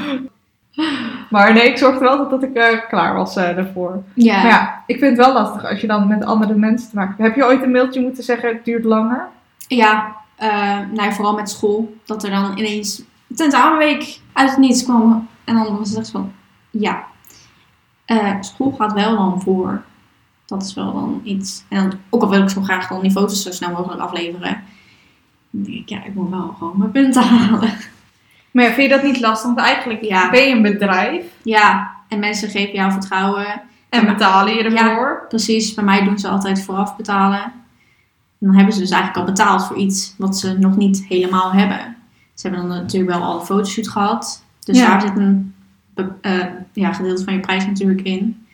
Maar nee, ik zorgde wel dat, dat ik eh, klaar was eh, daarvoor. Ja. Maar ja, ik vind het wel lastig als je dan met andere mensen te maken hebt. Heb je ooit een mailtje moeten zeggen, het duurt langer? Ja, eh, nou, vooral met school. Dat er dan ineens tentamenweek uit het niets kwam. En dan was het echt van, ja, eh, school gaat wel dan voor. Dat is wel dan iets. En dan, ook al wil ik zo graag dan die foto's zo snel mogelijk afleveren. Dan denk ik, ja, ik moet wel gewoon mijn punten halen. Maar ja, vind je dat niet lastig? Want eigenlijk Ja. ben je een bedrijf Ja, en mensen geven jou vertrouwen. en Ja. betalen je ervoor. Precies, bij mij doen ze altijd vooraf betalen. En dan hebben ze dus eigenlijk al betaald voor iets wat ze nog niet helemaal hebben. Ze hebben dan natuurlijk wel al een fotoshoot gehad. Dus Ja. daar zit een eh, ja, gedeelte van je prijs natuurlijk in.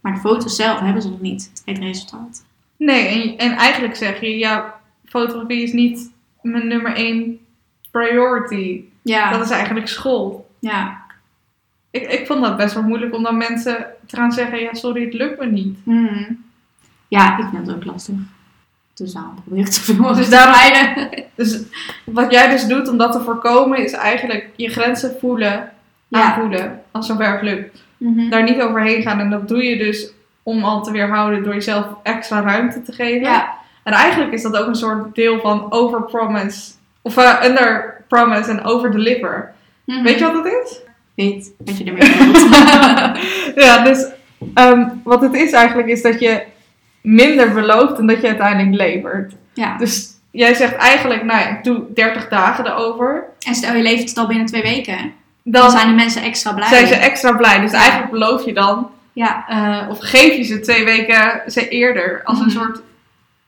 Maar de foto's zelf hebben ze nog niet, het eindresultaat. Nee, en, en eigenlijk zeg je, ja, fotografie is niet mijn nummer één priority. Ja, Dat is eigenlijk school. ja. Ik, ik vond dat best wel moeilijk om dan mensen te gaan zeggen, ja, sorry, het lukt me niet. Hmm. ja, ik vind het ook lastig. Dus daarom probeer ik het zoveel mogelijk Dus te. Dus wat jij dus doet om dat te voorkomen, is eigenlijk je grenzen voelen. Aanvoelen, als het lukt. Mhm. Daar niet overheen gaan. En dat doe je dus om al te weerhouden door jezelf extra ruimte te geven. Ja, En eigenlijk is dat ook een soort deel van overpromise. Of eh, underpromise en overdeliver. Mhm. Weet je wat dat is? Weet wat je ermee ja, dus ehm, wat het is eigenlijk is dat je minder belooft dan dat je uiteindelijk levert. ja. Dus jij zegt eigenlijk, nou ja, ik doe 30 dagen erover. En stel je levert het al binnen twee weken. Dan Dan zijn de mensen extra blij. zijn ze extra blij. Dus Ja. eigenlijk beloof je dan, Ja, eh, of geef je ze twee weken ze eerder als een Mhm. soort,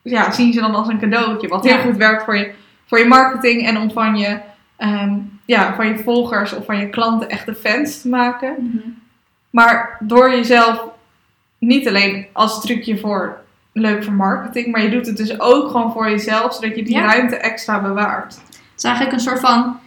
ja, zien ze dan als een cadeautje. Wat heel Ja. goed werkt voor je, voor je marketing en om van je, ehm, ja, van je volgers of van je klanten echte fans te maken. Mhm. Maar door jezelf niet alleen als trucje voor leuk voor marketing, maar je doet het dus ook gewoon voor jezelf, zodat je die Ja. ruimte extra bewaart. Het is eigenlijk een soort van.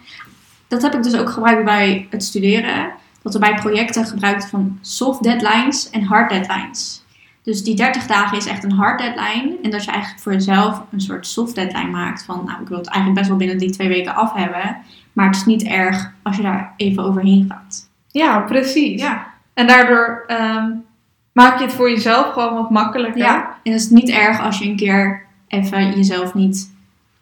Dat heb ik dus ook gebruikt bij het studeren. Dat we bij projecten gebruikten van soft deadlines en hard deadlines. Dus die 30 dagen is echt een hard deadline. En dat je eigenlijk voor jezelf een soort soft deadline maakt. Van nou, ik wil het eigenlijk best wel binnen die twee weken af hebben. Maar het is niet erg als je daar even overheen gaat. Ja, precies. Ja. En daardoor ehm, maak je het voor jezelf gewoon wat makkelijker. ja. En het is niet erg als je een keer even jezelf niet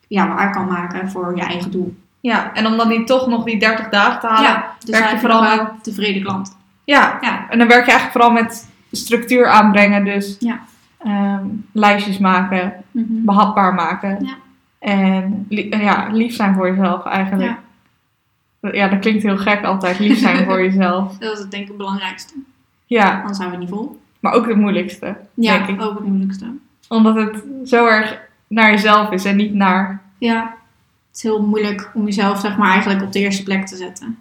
ja, waar kan maken voor je eigen doel. Ja, en om dan niet toch nog die 30 dagen te halen. Ja. dus werk je vooral wel tevreden klant. ja. Ja. En dan werk je eigenlijk vooral met structuur aanbrengen. Dus Ja. ehm, lijstjes maken, Mhm. behapbaar maken. Ja. En li- ja, lief zijn voor jezelf eigenlijk. Ja. Ja. dat klinkt heel gek altijd, lief zijn voor jezelf. Dat is het denk ik het belangrijkste. Ja, Anders zijn we niet vol. maar ook het moeilijkste, Ja, denk ik. ook het moeilijkste. Omdat het zo erg naar jezelf is en niet naar... Ja, het is heel moeilijk om jezelf zeg maar eigenlijk op de eerste plek te zetten.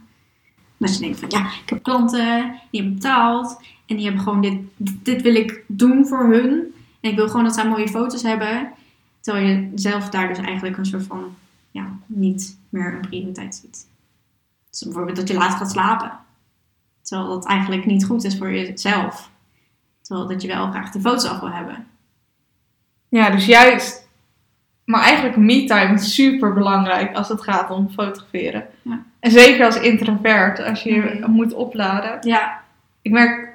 Dat je denkt van ja, ik heb klanten, die hebben betaald en die hebben gewoon dit, dit wil ik doen voor hun. En ik wil gewoon dat zij mooie foto's hebben. Terwijl je zelf daar dus eigenlijk een soort van ja, niet meer een prioriteit ziet. Dus bijvoorbeeld dat je laat gaat slapen. Terwijl dat eigenlijk niet goed is voor jezelf. Terwijl dat je wel graag de foto's af wil hebben. Ja, dus juist... Maar eigenlijk me-time is super belangrijk als het gaat om fotograferen. Ja. En zeker als introvert, als je Mhm. moet opladen. Ja, Ik merk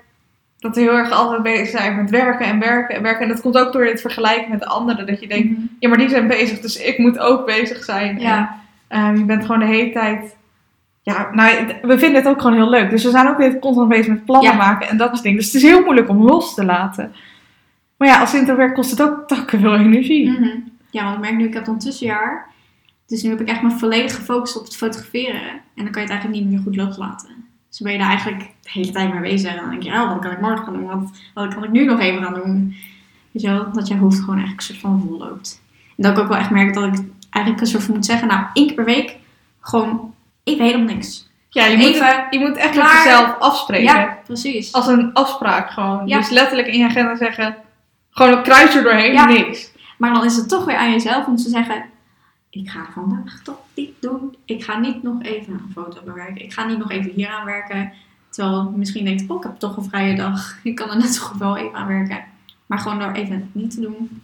dat we heel erg altijd bezig zijn met werken en werken en werken. En dat komt ook door het vergelijken met de anderen. Dat je denkt, ja, maar die zijn bezig, dus ik moet ook bezig zijn. ja. En, ehm, je bent gewoon de hele tijd... Ja, nou, we vinden het ook gewoon heel leuk. Dus we zijn ook weer constant bezig met plannen Ja. maken en dat soort dingen. Dus het is heel moeilijk om los te laten. Maar ja, als introvert kost het ook takken veel energie. Mhm. Ja, want ik merk nu, ik heb dan tussenjaar. Dus nu heb ik echt me volledig gefocust op het fotograferen. En dan kan je het eigenlijk niet meer goed loslaten. Dus dan ben je daar eigenlijk de hele tijd mee bezig. En dan denk je, oh, wat kan ik morgen gaan doen? Wat, wat kan ik nu nog even gaan doen? Weet je wel, dat je hoofd gewoon eigenlijk een soort van vol loopt. En dat ik ook wel echt merk dat ik eigenlijk een soort van moet zeggen, nou, één keer per week gewoon even helemaal niks. Ja, je moet, Even je moet echt met jezelf afspreken. Ja, precies. Als een afspraak gewoon. Ja. Dus letterlijk in je agenda zeggen... Gewoon een kruis er doorheen, Ja. niks. Maar dan is het toch weer aan jezelf om te zeggen: Ik ga vandaag toch dit doen. Ik ga niet nog even een foto bewerken. Ik ga niet nog even hier aan werken. Terwijl misschien denkt: Oh, ik heb toch een vrije dag. Ik kan er net zo goed wel even aan werken. Maar gewoon door even niet te doen.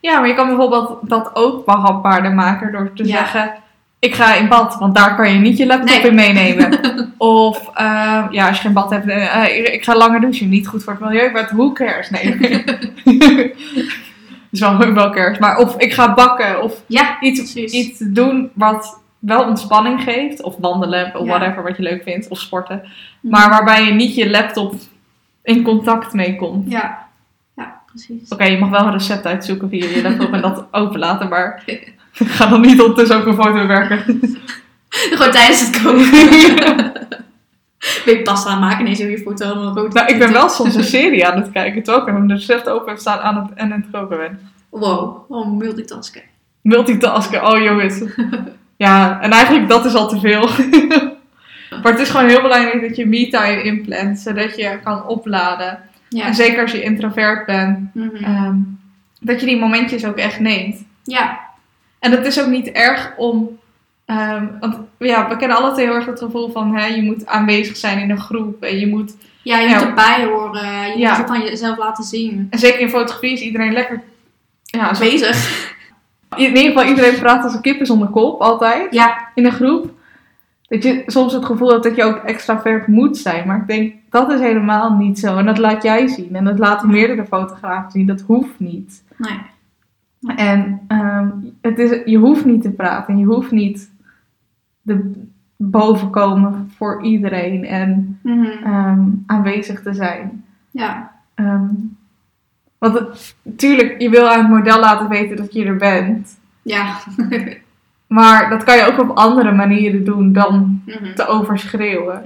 Ja, maar je kan bijvoorbeeld dat ook behapbaarder maken door te Ja. zeggen... ik ga in bad, want daar kan je niet je laptop Nee. in meenemen. Of eh, ja, als je geen bad hebt, eh, ik- ik ga langer douchen. Niet goed voor het milieu, maar who cares? Nee. is wel, wel cares. Maar of ik ga bakken, of Ja, iets, precies. iets doen wat wel ontspanning geeft. Of wandelen, of Ja. whatever wat je leuk vindt. Of sporten. Maar waarbij je niet je laptop in contact mee komt. Ja, ja precies. Oké, je mag wel een recept uitzoeken via je laptop en dat openlaten, maar ga dan niet ondertussen ook een foto bewerken. Gewoon tijdens het koken. Ben je pasta aan het maken en ineens heb je foto een rood. Nou, ik ben wel soms een serie aan het kijken, terwijl ik een recept open heb staan aan het, en het koken ben. Wow, oh, multitasken. Multitasken, oh jongens. Ja, en eigenlijk dat is al te veel. maar het is gewoon heel belangrijk dat je me-time inplant, zodat je kan opladen. Ja. En zeker als je introvert bent, Mhm. ehm, dat je die momentjes ook echt neemt. ja. En het is ook niet erg om. Ehm, want ja, we kennen alle twee heel erg het gevoel van hè, je moet aanwezig zijn in een groep. En je moet. ja, je Ja. moet erbij horen. Je Ja. moet het van jezelf laten zien. En zeker in fotografie is iedereen lekker. Ja, Bezig. in ieder geval iedereen praat als een kippen zonder kop, altijd. Ja. In een groep. Dat je soms het gevoel hebt dat je ook extravert moet zijn. Maar ik denk dat is helemaal niet zo. En dat laat jij zien. En dat laten meerdere fotografen zien. Dat hoeft niet. Nee. En ehm, het is, je hoeft niet te praten. Je hoeft niet de bovenkomen voor iedereen en Mhm. ehm, aanwezig te zijn. Ja. Ehm, want het- natuurlijk, je wil aan het model laten weten dat je er bent. Ja. Maar dat kan je ook op andere manieren doen dan Mhm. te overschreeuwen.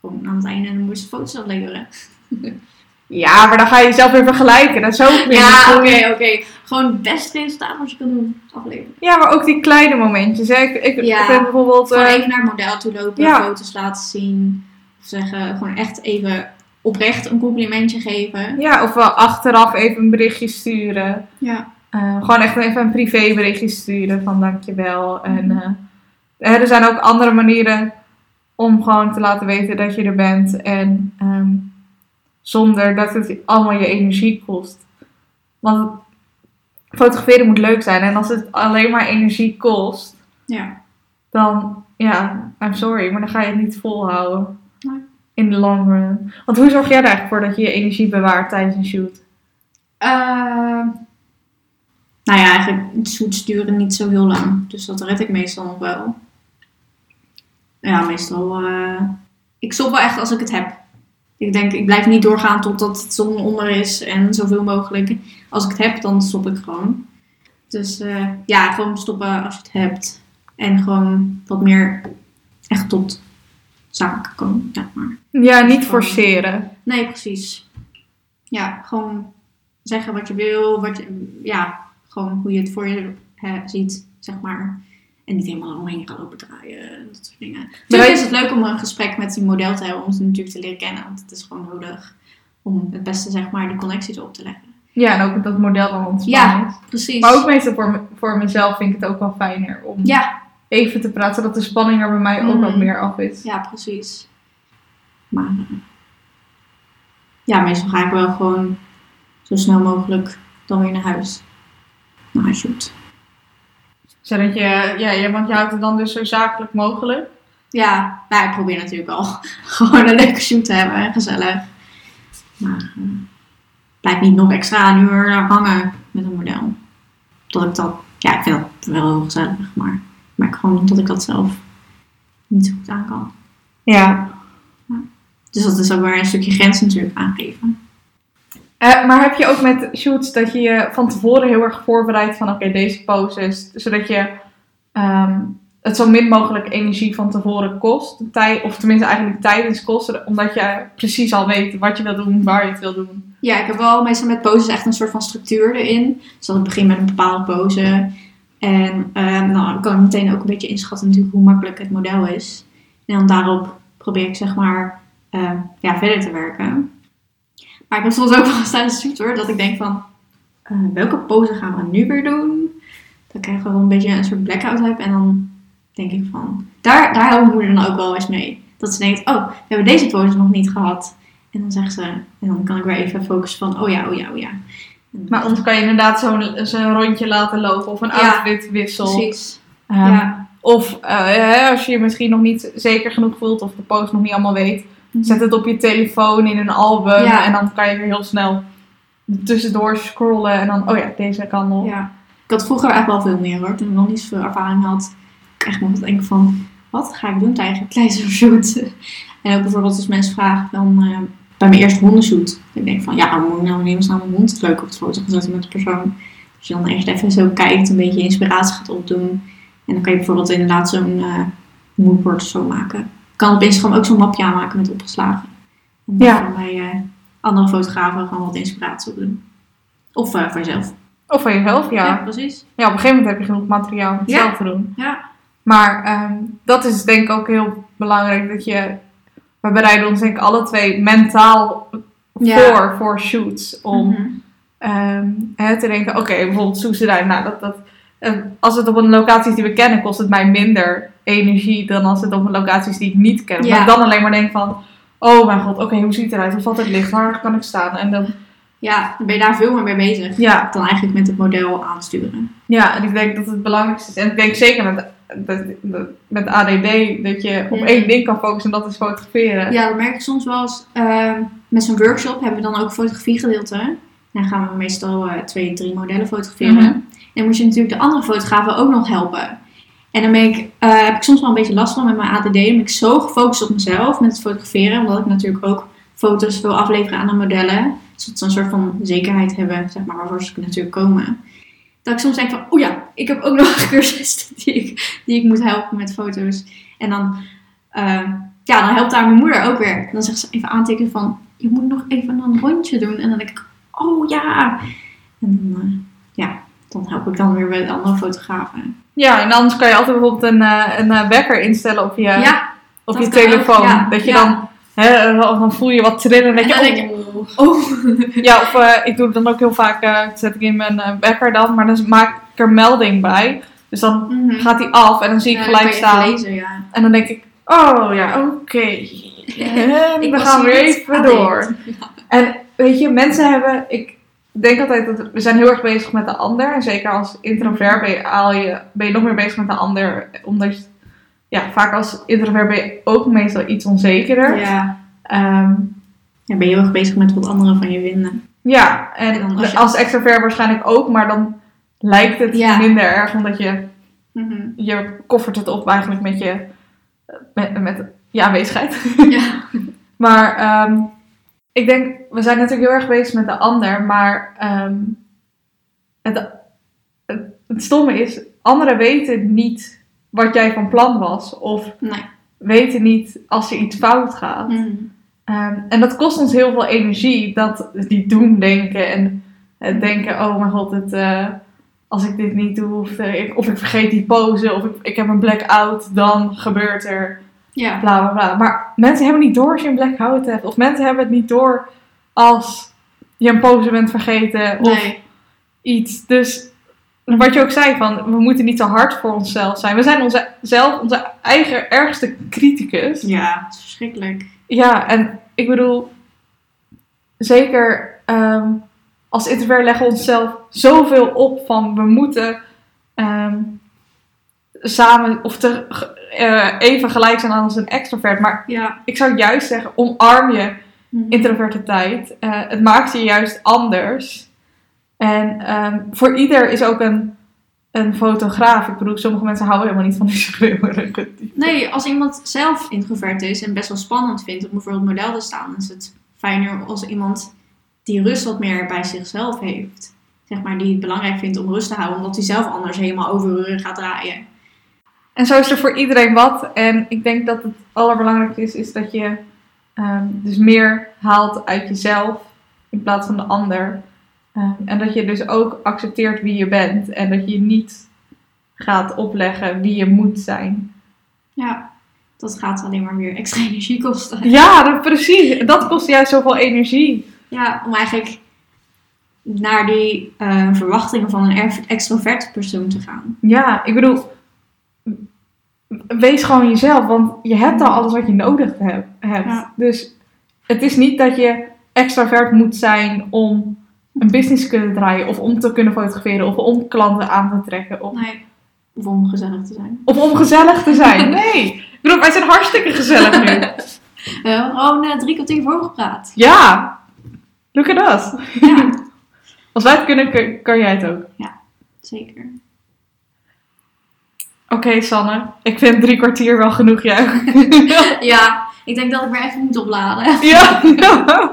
Gewoon aan het einde een mooiste foto's afleveren. Ja, maar dan ga je jezelf weer vergelijken. Dat is ook weer Ja, oké, oké. Gewoon het beste resultaat wat je kan doen. Afleveren. Ja, maar ook die kleine momentjes. Hè. Ik, ik, Ja. ik ben bijvoorbeeld... Gewoon eh, even naar het model toe lopen, Ja. foto's laten zien. Of zeggen, gewoon echt even oprecht een complimentje geven. ja, of wel achteraf even een berichtje sturen. Ja. Eh, gewoon echt even een privéberichtje sturen van dankjewel. En eh, er zijn ook andere manieren om gewoon te laten weten dat je er bent. En ehm, zonder dat het allemaal je energie kost. Want fotograferen moet leuk zijn. En als het alleen maar energie kost, Ja. dan ja, I'm sorry, maar dan ga je het niet volhouden. Nee. In de long run. Want hoe zorg jij er eigenlijk voor dat je je energie bewaart tijdens een shoot? Ehm, nou ja, eigenlijk shoots duren niet zo heel lang. Dus dat red ik meestal nog wel. Ja, meestal. eh, ik stop wel echt als ik het heb. Ik denk, ik blijf niet doorgaan totdat het zon onder is en zoveel mogelijk. Als ik het heb, dan stop ik gewoon. Dus eh, ja, gewoon stoppen als je het hebt. En gewoon wat meer echt tot zaken komen, zeg maar. Ja, niet forceren. Nee, precies. Ja, gewoon zeggen wat je wil, wat je, ja, gewoon hoe je het voor je ziet, zeg maar. En niet helemaal omheen gaan lopen draaien en dat soort dingen. Natuurlijk is het leuk om een gesprek met die model te hebben, om ze natuurlijk te leren kennen, want het is gewoon nodig om het beste, zeg maar, die connecties op te leggen. Ja, en ook dat model dan ontspannen Ja, is. precies. Maar ook meestal voor, me- voor mezelf vind ik het ook wel fijner om Ja, even te praten, zodat de spanning er bij mij ook Mm. wat meer af is. ja, precies. Maar eh, ja, meestal ga ik wel gewoon zo snel mogelijk dan weer naar huis. Naar huis shoot. Zodat je, ja, want je houdt het dan dus zo zakelijk mogelijk. Ja, nou, ik probeer natuurlijk al gewoon een leuke shoot te hebben en gezellig. Maar eh, blijf niet nog extra een uur hangen met een model. Dat ik dat, ja, ik vind dat wel heel gezellig, maar ik merk gewoon dat ik dat zelf niet zo goed aan kan. Ja. Dus dat is ook weer een stukje grens natuurlijk aangeven. Eh, maar heb je ook met shoots dat je je van tevoren heel erg voorbereidt van oké, deze poses, zodat je ehm, het zo min mogelijk energie van tevoren kost, Tij- of tenminste eigenlijk tijdens kost, omdat je precies al weet wat je wil doen, waar je het wil doen. Ja, ik heb wel meestal met poses echt een soort van structuur erin. Dus ik begin met een bepaalde pose. En eh, nou, dan kan ik meteen ook een beetje inschatten natuurlijk hoe makkelijk het model is. En dan daarop probeer ik zeg maar eh, ja, verder te werken. Maar ik heb soms ook wel tijdens de shoot hoor, dat ik denk van... eh, welke pose gaan we nu weer doen? Dan krijg ik wel een beetje een soort blackout heb. En dan denk ik van... Daar, daar helpt mijn moeder dan ook wel eens mee. Dat ze denkt, oh, we hebben deze pose nog niet gehad. En dan zegt ze... En dan kan ik weer even focussen van, oh ja, oh ja, oh ja. Maar ons kan je inderdaad zo'n zo'n rondje laten lopen of een outfit wissel. Precies. Ehm, ja. Of eh, als je je misschien nog niet zeker genoeg voelt of de post nog niet allemaal weet, zet het op je telefoon in een album Ja. en dan kan je weer heel snel tussendoor scrollen en dan, oh ja, deze kan op. Ja. Ik had vroeger echt wel veel meer hoor. Toen ik nog niet zoveel ervaring had. Ik echt nog denken van, wat ga ik doen tijdens een kleizershoot? En ook bijvoorbeeld als mensen vragen dan eh, bij mijn eerste hondenshoot. Ik denk van, ja, moet ik nou nemen staan mijn hond leuk op de foto gaan zetten met de persoon. Dus je dan eerst even zo kijkt, een beetje inspiratie gaat opdoen. En dan kan je bijvoorbeeld inderdaad zo'n eh moodboard of zo maken. Je kan op Instagram ook zo'n mapje aanmaken met opgeslagen. En dan Ja. bij eh, andere fotografen gewoon wat inspiratie opdoen. Of voor jezelf. Of van jezelf, ja. Ja, ja. precies. op een gegeven moment heb je genoeg materiaal om het Ja. zelf te doen. Ja. Maar ehm, dat is denk ik ook heel belangrijk dat je, we bereiden ons denk ik alle twee mentaal Ja. voor, voor shoots. Om Mhm. ehm, hè, te denken, oké, bijvoorbeeld Soesedijn, nou dat, dat, eh, als het op een locatie is die we kennen, kost het mij minder energie dan als het op een locatie is die ik niet ken. Ja. Maar ik dan alleen maar denk van, oh mijn god, oké, hoe ziet het eruit? Hoe valt het licht? Waar kan ik staan? En dan, Ja, dan ben je daar veel meer mee bezig. ja, Dan eigenlijk met het model aansturen. ja, en ik denk dat het belangrijkste is. En ik denk zeker met, met, met ADD dat je op Ja. één ding kan focussen en dat is fotograferen. Ja, dat merk ik soms wel eens. ehm, met zo'n workshop hebben we dan ook fotografiegedeelte. Dan gaan we meestal eh, twee, drie modellen fotograferen. Mhm. En dan moet je natuurlijk de andere fotografen ook nog helpen. En dan ben ik, eh, heb ik soms wel een beetje last van met mijn ADD. Dan ben ik zo gefocust op mezelf met het fotograferen. Omdat ik natuurlijk ook foto's wil afleveren aan de modellen. Zodat ze een soort van zekerheid hebben, zeg maar, waarvoor ze natuurlijk komen. Dat ik soms denk van, oh ja, ik heb ook nog een cursus die ik, die ik moet helpen met foto's. En dan, eh, ja, dan helpt daar mijn moeder ook weer. Dan zegt ze even aantekenen van, je moet nog even een rondje doen. En dan denk ik, oh ja. En dan, eh, ja, dan help ik dan weer met andere fotografen. Ja, en anders kan je altijd bijvoorbeeld een, eh, een wekker instellen op je, ja, op je ook, telefoon. ja, Dat je ja. dan, hè, dan voel je wat trillen en en denk dan je, denk oh. oh. Ja, of eh, ik doe het dan ook heel vaak, eh, zet ik in mijn wekker dan, maar dan maak ik er melding bij. Dus dan Mhm. gaat die af en dan zie ik Ja, gelijk staan. lezen, ja. En dan denk ik, oh ja, oké. En we gaan weer even door. En weet je, mensen hebben, ik denk altijd dat we zijn heel erg bezig met de ander. En zeker als introvert ben je, ben je nog meer bezig met de ander. Omdat, je- ja, vaak als introvert ben je ook meestal iets onzekerder. Ja. Ehm, ja, ben je heel erg bezig met wat anderen van je vinden. ja, en, als als, je- extrovert waarschijnlijk ook, maar dan lijkt het Ja. minder erg. Omdat je, Mhm. je koffert het op eigenlijk met je, met, met je aanwezigheid. Ja. Maar ehm, ik denk, we zijn natuurlijk heel erg bezig met de ander, maar ehm, het, het, het stomme is, anderen weten niet wat jij van plan was, of Nee. weten niet als er iets fout gaat. Mhm. Ehm, en dat kost ons heel veel energie, dat die doen denken en het denken, oh mijn god, het, eh, als ik dit niet doe, of, eh, ik, of ik vergeet die pose, of ik, ik heb een blackout, dan gebeurt er Ja. bla bla bla. Maar mensen hebben niet door als je een blackout hebt. Of mensen hebben het niet door als je een pose bent vergeten of Nee. iets. Dus wat je ook zei, van we moeten niet te hard voor onszelf zijn. We zijn onze, zelf onze eigen ergste criticus. Ja, is verschrikkelijk. Ja, en ik bedoel, zeker ehm, als introvert leggen we onszelf zoveel op van we moeten ehm, samen of te, eh, even gelijk zijn als een extrovert. Maar Ja. ik zou juist zeggen, omarm je Mhm. introverte tijd. Eh, het maakt je juist anders. En ehm, voor ieder is ook een, een fotograaf. Ik bedoel, sommige mensen houden helemaal niet van die schreeuwerige. Nee, als iemand zelf introvert is en best wel spannend vindt om bijvoorbeeld model te staan, is het fijner als iemand die rust wat meer bij zichzelf heeft. Zeg maar, die het belangrijk vindt om rust te houden, omdat hij zelf anders helemaal overuren gaat draaien. En zo is er voor iedereen wat. En ik denk dat het allerbelangrijkste is, is dat je ehm, dus meer haalt uit jezelf in plaats van de ander. Ehm, en dat je dus ook accepteert wie je bent. En dat je niet gaat opleggen wie je moet zijn. Ja, dat gaat alleen maar weer extra energie kosten. Ja, dat, precies. Dat kost juist zoveel energie. Ja, om eigenlijk naar die eh, verwachtingen van een er- extroverte persoon te gaan. Ja, ik bedoel, wees gewoon jezelf, want je hebt al alles wat je nodig heb- hebt. Ja. Dus het is niet dat je extravert moet zijn om een business kunnen draaien, of om te kunnen fotograferen, of om klanten aan te trekken. Of, Nee. Of om gezellig te zijn. Of om gezellig te zijn. Nee. Ik bedoel, wij zijn hartstikke gezellig nu. We hebben gewoon drie kwartier voorgepraat. Ja. Look at us. Ja, Als wij het kunnen, kun- kan jij het ook. zeker. Oké, Sanne. Ik vind drie kwartier wel genoeg, jij Ja, ik denk dat ik weer even moet opladen. Ja.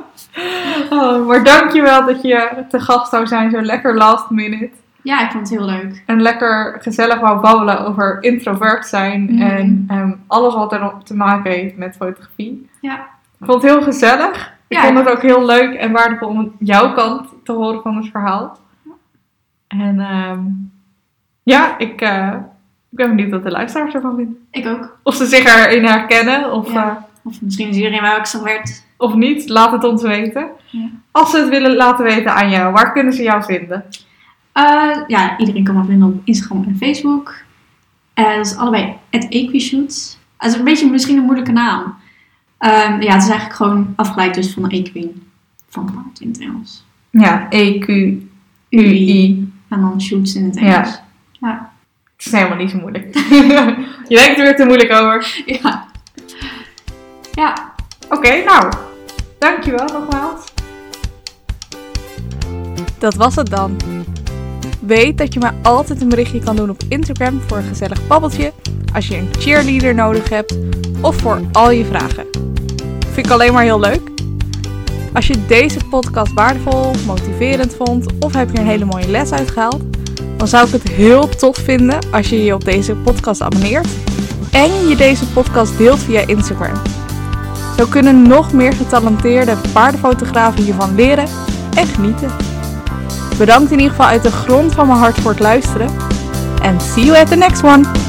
Oh, maar dankjewel dat je te gast zou zijn, zo lekker last minute. Ja, ik vond het heel leuk. En lekker gezellig wou babbelen over introvert zijn Mhm. en ehm, alles wat er te maken heeft met fotografie. Ja. Ik vond het heel gezellig. Ik Ja, vond het ook heel leuk en waardevol om jouw kant te horen van het verhaal. En ehm, ja, ik, eh, ik ben benieuwd wat de luisteraars ervan vinden. Ik ook. Of ze zich erin herkennen of, Ja. eh, Of misschien is iedereen wel extrovert. of niet. Laat het ons weten. Ja. Als ze het willen laten weten aan jou, waar kunnen ze jou vinden? Eh, ja, iedereen kan me vinden op Instagram en Facebook. Eh dat is allebei het Equishoots. Het is een beetje misschien een moeilijke naam. Ehm, ja, het is eigenlijk gewoon afgeleid dus van de Equine. Van paard in het Engels. Ja, E, Q, U, I. En dan shoots in het Ja. Engels. Ja. Het is helemaal niet zo moeilijk. je denkt er weer te moeilijk over. Ja. Ja. Oké, nou. Dankjewel nogmaals. Dat was het dan. Weet dat je mij altijd een berichtje kan doen op Instagram voor een gezellig babbeltje, als je een cheerleader nodig hebt of voor al je vragen. Vind ik alleen maar heel leuk. Als je deze podcast waardevol, motiverend vond of heb je een hele mooie les uitgehaald, dan zou ik het heel tof vinden als je je op deze podcast abonneert en je deze podcast deelt via Instagram. Zo kunnen nog meer getalenteerde paardenfotografen hiervan leren en genieten. Bedankt in ieder geval uit de grond van mijn hart voor het luisteren. En see you at the next one!